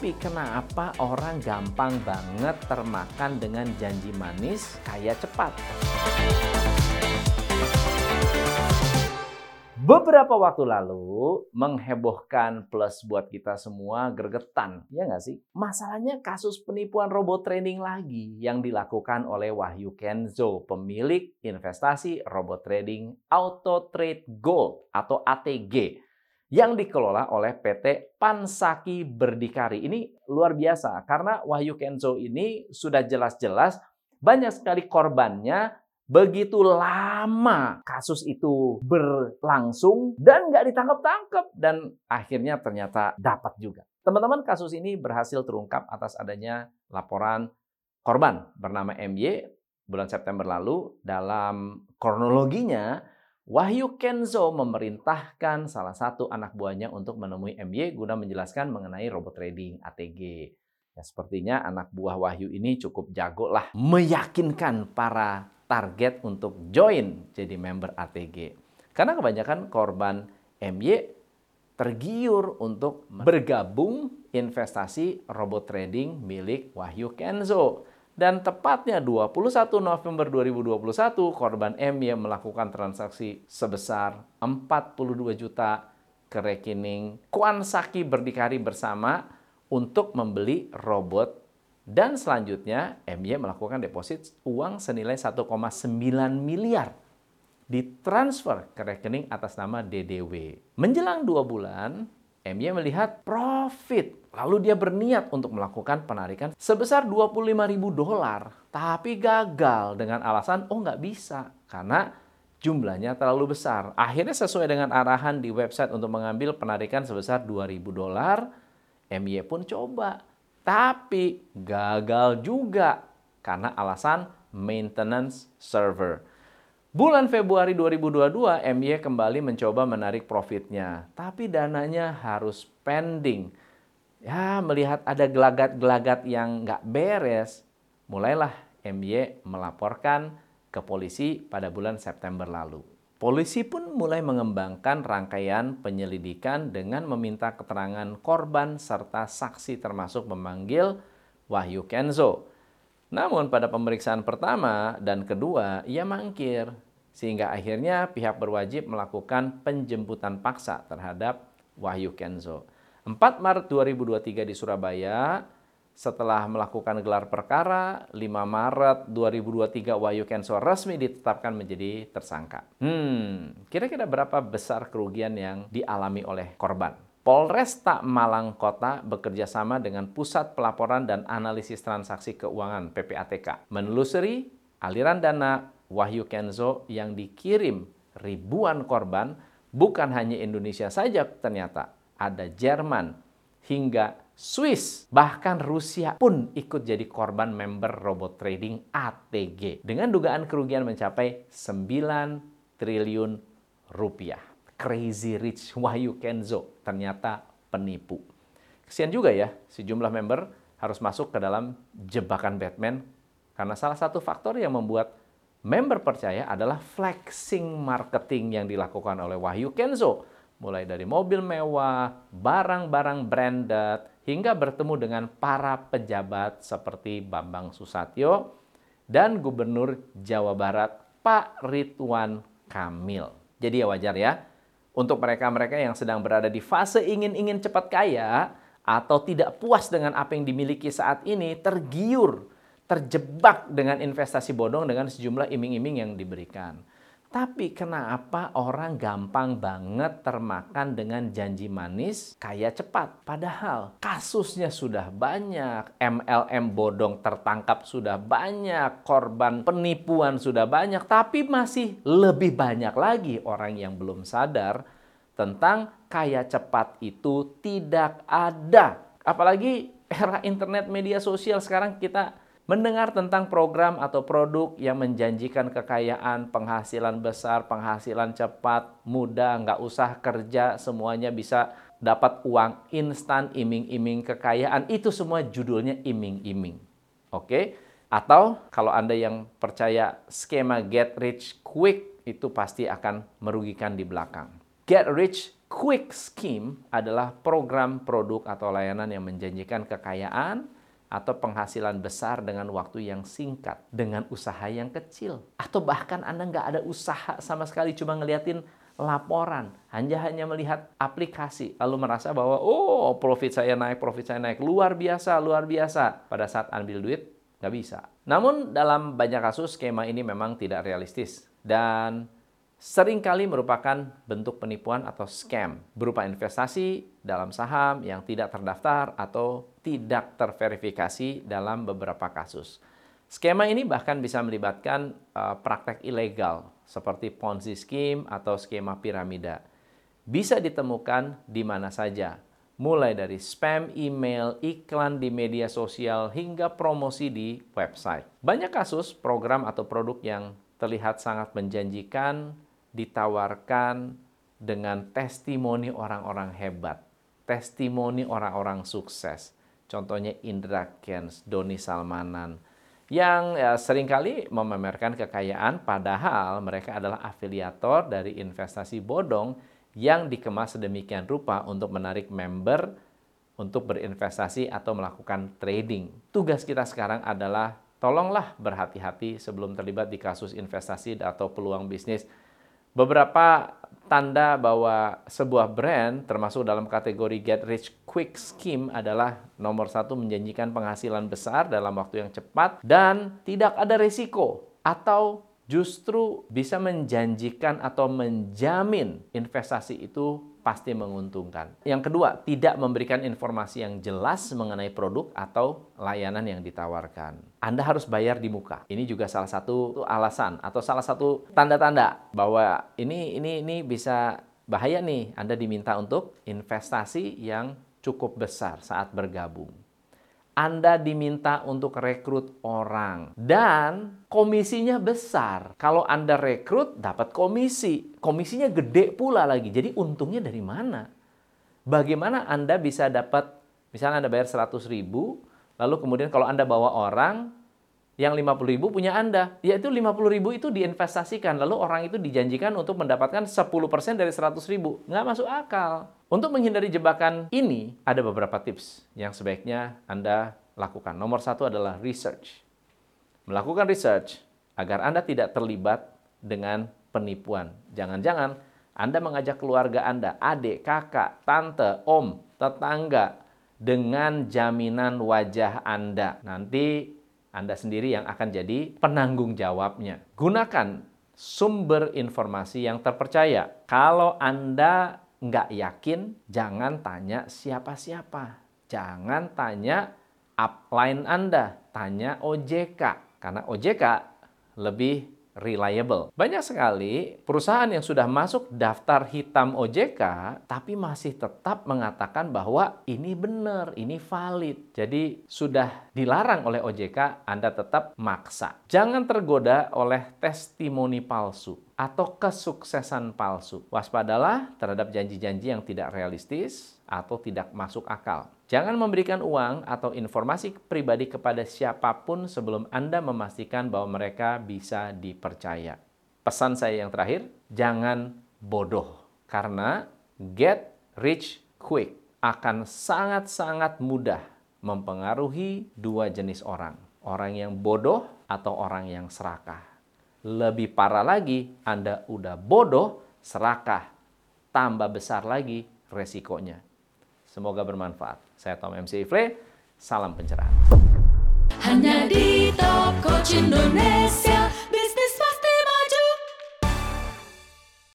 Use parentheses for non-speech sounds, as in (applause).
Tapi kenapa orang gampang banget termakan dengan janji manis kaya cepat? Beberapa waktu lalu menghebohkan plus buat kita semua gergetan, ya nggak sih? Masalahnya kasus penipuan robot trading lagi yang dilakukan oleh Wahyu Kenzo, pemilik investasi robot trading Auto Trade Gold atau ATG yang dikelola oleh PT Pansaki Berdikari. Ini luar biasa karena Wahyu Kenzo ini sudah jelas-jelas banyak sekali korbannya Begitu lama kasus itu berlangsung dan nggak ditangkap-tangkap dan akhirnya ternyata dapat juga. Teman-teman kasus ini berhasil terungkap atas adanya laporan korban bernama MY bulan September lalu. Dalam kronologinya, Wahyu Kenzo memerintahkan salah satu anak buahnya untuk menemui MY guna menjelaskan mengenai robot trading ATG. Ya, sepertinya anak buah Wahyu ini cukup jago lah meyakinkan para target untuk join jadi member ATG. Karena kebanyakan korban MY tergiur untuk bergabung investasi robot trading milik Wahyu Kenzo. Dan tepatnya 21 November 2021, korban MY melakukan transaksi sebesar 42 juta ke rekening Kwansaki Berdikari bersama untuk membeli robot dan selanjutnya MY melakukan deposit uang senilai 1,9 miliar ditransfer ke rekening atas nama DDW. Menjelang dua bulan, MY melihat profit. Lalu dia berniat untuk melakukan penarikan sebesar 25 ribu dolar. Tapi gagal dengan alasan, oh nggak bisa. Karena jumlahnya terlalu besar. Akhirnya sesuai dengan arahan di website untuk mengambil penarikan sebesar 2000 dolar, MY pun coba tapi gagal juga karena alasan maintenance server. Bulan Februari 2022, MY kembali mencoba menarik profitnya, tapi dananya harus pending. Ya, melihat ada gelagat-gelagat yang nggak beres, mulailah MY melaporkan ke polisi pada bulan September lalu. Polisi pun mulai mengembangkan rangkaian penyelidikan dengan meminta keterangan korban serta saksi termasuk memanggil Wahyu Kenzo. Namun pada pemeriksaan pertama dan kedua ia mangkir sehingga akhirnya pihak berwajib melakukan penjemputan paksa terhadap Wahyu Kenzo. 4 Maret 2023 di Surabaya, setelah melakukan gelar perkara, 5 Maret 2023 Wahyu Kenso resmi ditetapkan menjadi tersangka. Hmm, kira-kira berapa besar kerugian yang dialami oleh korban? Polresta Malang Kota bekerja sama dengan Pusat Pelaporan dan Analisis Transaksi Keuangan PPATK menelusuri aliran dana Wahyu Kenzo yang dikirim ribuan korban bukan hanya Indonesia saja ternyata ada Jerman hingga Swiss, bahkan Rusia pun ikut jadi korban member robot trading ATG dengan dugaan kerugian mencapai 9 triliun rupiah. Crazy Rich (laughs) Wahyu Kenzo ternyata penipu. Kesian juga ya, sejumlah member harus masuk ke dalam jebakan Batman karena salah satu faktor yang membuat member percaya adalah flexing marketing yang dilakukan oleh Wahyu Kenzo mulai dari mobil mewah, barang-barang branded, hingga bertemu dengan para pejabat seperti Bambang Susatyo dan Gubernur Jawa Barat Pak Ridwan Kamil. Jadi ya wajar ya, untuk mereka-mereka yang sedang berada di fase ingin-ingin cepat kaya atau tidak puas dengan apa yang dimiliki saat ini, tergiur, terjebak dengan investasi bodong dengan sejumlah iming-iming yang diberikan. Tapi kenapa orang gampang banget termakan dengan janji manis kaya cepat? Padahal kasusnya sudah banyak, MLM bodong tertangkap sudah banyak, korban penipuan sudah banyak, tapi masih lebih banyak lagi orang yang belum sadar tentang kaya cepat itu tidak ada. Apalagi era internet media sosial sekarang kita mendengar tentang program atau produk yang menjanjikan kekayaan, penghasilan besar, penghasilan cepat, mudah, nggak usah kerja, semuanya bisa dapat uang instan, iming-iming kekayaan, itu semua judulnya iming-iming. Oke? Atau kalau Anda yang percaya skema get rich quick, itu pasti akan merugikan di belakang. Get rich quick scheme adalah program produk atau layanan yang menjanjikan kekayaan atau penghasilan besar dengan waktu yang singkat, dengan usaha yang kecil. Atau bahkan Anda nggak ada usaha sama sekali, cuma ngeliatin laporan, hanya hanya melihat aplikasi, lalu merasa bahwa, oh profit saya naik, profit saya naik, luar biasa, luar biasa. Pada saat ambil duit, nggak bisa. Namun dalam banyak kasus, skema ini memang tidak realistis. Dan sering kali merupakan bentuk penipuan atau scam berupa investasi dalam saham yang tidak terdaftar atau tidak terverifikasi dalam beberapa kasus. Skema ini bahkan bisa melibatkan uh, praktek ilegal seperti Ponzi scheme atau skema piramida. Bisa ditemukan di mana saja, mulai dari spam email, iklan di media sosial, hingga promosi di website. Banyak kasus program atau produk yang terlihat sangat menjanjikan ditawarkan dengan testimoni orang-orang hebat, testimoni orang-orang sukses. Contohnya Indra Kens, Doni Salmanan, yang ya, sering kali memamerkan kekayaan padahal mereka adalah afiliator dari investasi bodong yang dikemas sedemikian rupa untuk menarik member untuk berinvestasi atau melakukan trading. Tugas kita sekarang adalah tolonglah berhati-hati sebelum terlibat di kasus investasi atau peluang bisnis Beberapa tanda bahwa sebuah brand termasuk dalam kategori get rich quick scheme adalah nomor satu menjanjikan penghasilan besar dalam waktu yang cepat dan tidak ada risiko atau justru bisa menjanjikan atau menjamin investasi itu pasti menguntungkan. Yang kedua, tidak memberikan informasi yang jelas mengenai produk atau layanan yang ditawarkan. Anda harus bayar di muka. Ini juga salah satu alasan atau salah satu tanda-tanda bahwa ini ini ini bisa bahaya nih. Anda diminta untuk investasi yang cukup besar saat bergabung. Anda diminta untuk rekrut orang dan komisinya besar. Kalau Anda rekrut dapat komisi, komisinya gede pula lagi. Jadi untungnya dari mana? Bagaimana Anda bisa dapat misalnya Anda bayar 100 ribu, lalu kemudian kalau Anda bawa orang yang 50 ribu punya Anda, yaitu 50 ribu itu diinvestasikan, lalu orang itu dijanjikan untuk mendapatkan 10% dari 100 ribu. Nggak masuk akal. Untuk menghindari jebakan ini, ada beberapa tips yang sebaiknya Anda lakukan. Nomor satu adalah research. Melakukan research agar Anda tidak terlibat dengan penipuan. Jangan-jangan Anda mengajak keluarga Anda, adik, kakak, tante, om, tetangga, dengan jaminan wajah Anda. Nanti anda sendiri yang akan jadi penanggung jawabnya. Gunakan sumber informasi yang terpercaya. Kalau Anda nggak yakin, jangan tanya siapa-siapa. Jangan tanya upline Anda, tanya OJK. Karena OJK lebih reliable. Banyak sekali perusahaan yang sudah masuk daftar hitam OJK tapi masih tetap mengatakan bahwa ini benar, ini valid. Jadi sudah dilarang oleh OJK, Anda tetap maksa. Jangan tergoda oleh testimoni palsu atau kesuksesan palsu. Waspadalah terhadap janji-janji yang tidak realistis atau tidak masuk akal. Jangan memberikan uang atau informasi pribadi kepada siapa pun sebelum Anda memastikan bahwa mereka bisa dipercaya. Pesan saya yang terakhir, jangan bodoh. Karena get rich quick akan sangat-sangat mudah mempengaruhi dua jenis orang. Orang yang bodoh atau orang yang serakah. Lebih parah lagi, Anda udah bodoh, serakah. Tambah besar lagi resikonya. Semoga bermanfaat. Saya Tom MC Ifle, salam pencerahan. Hanya di Top Coach Indonesia.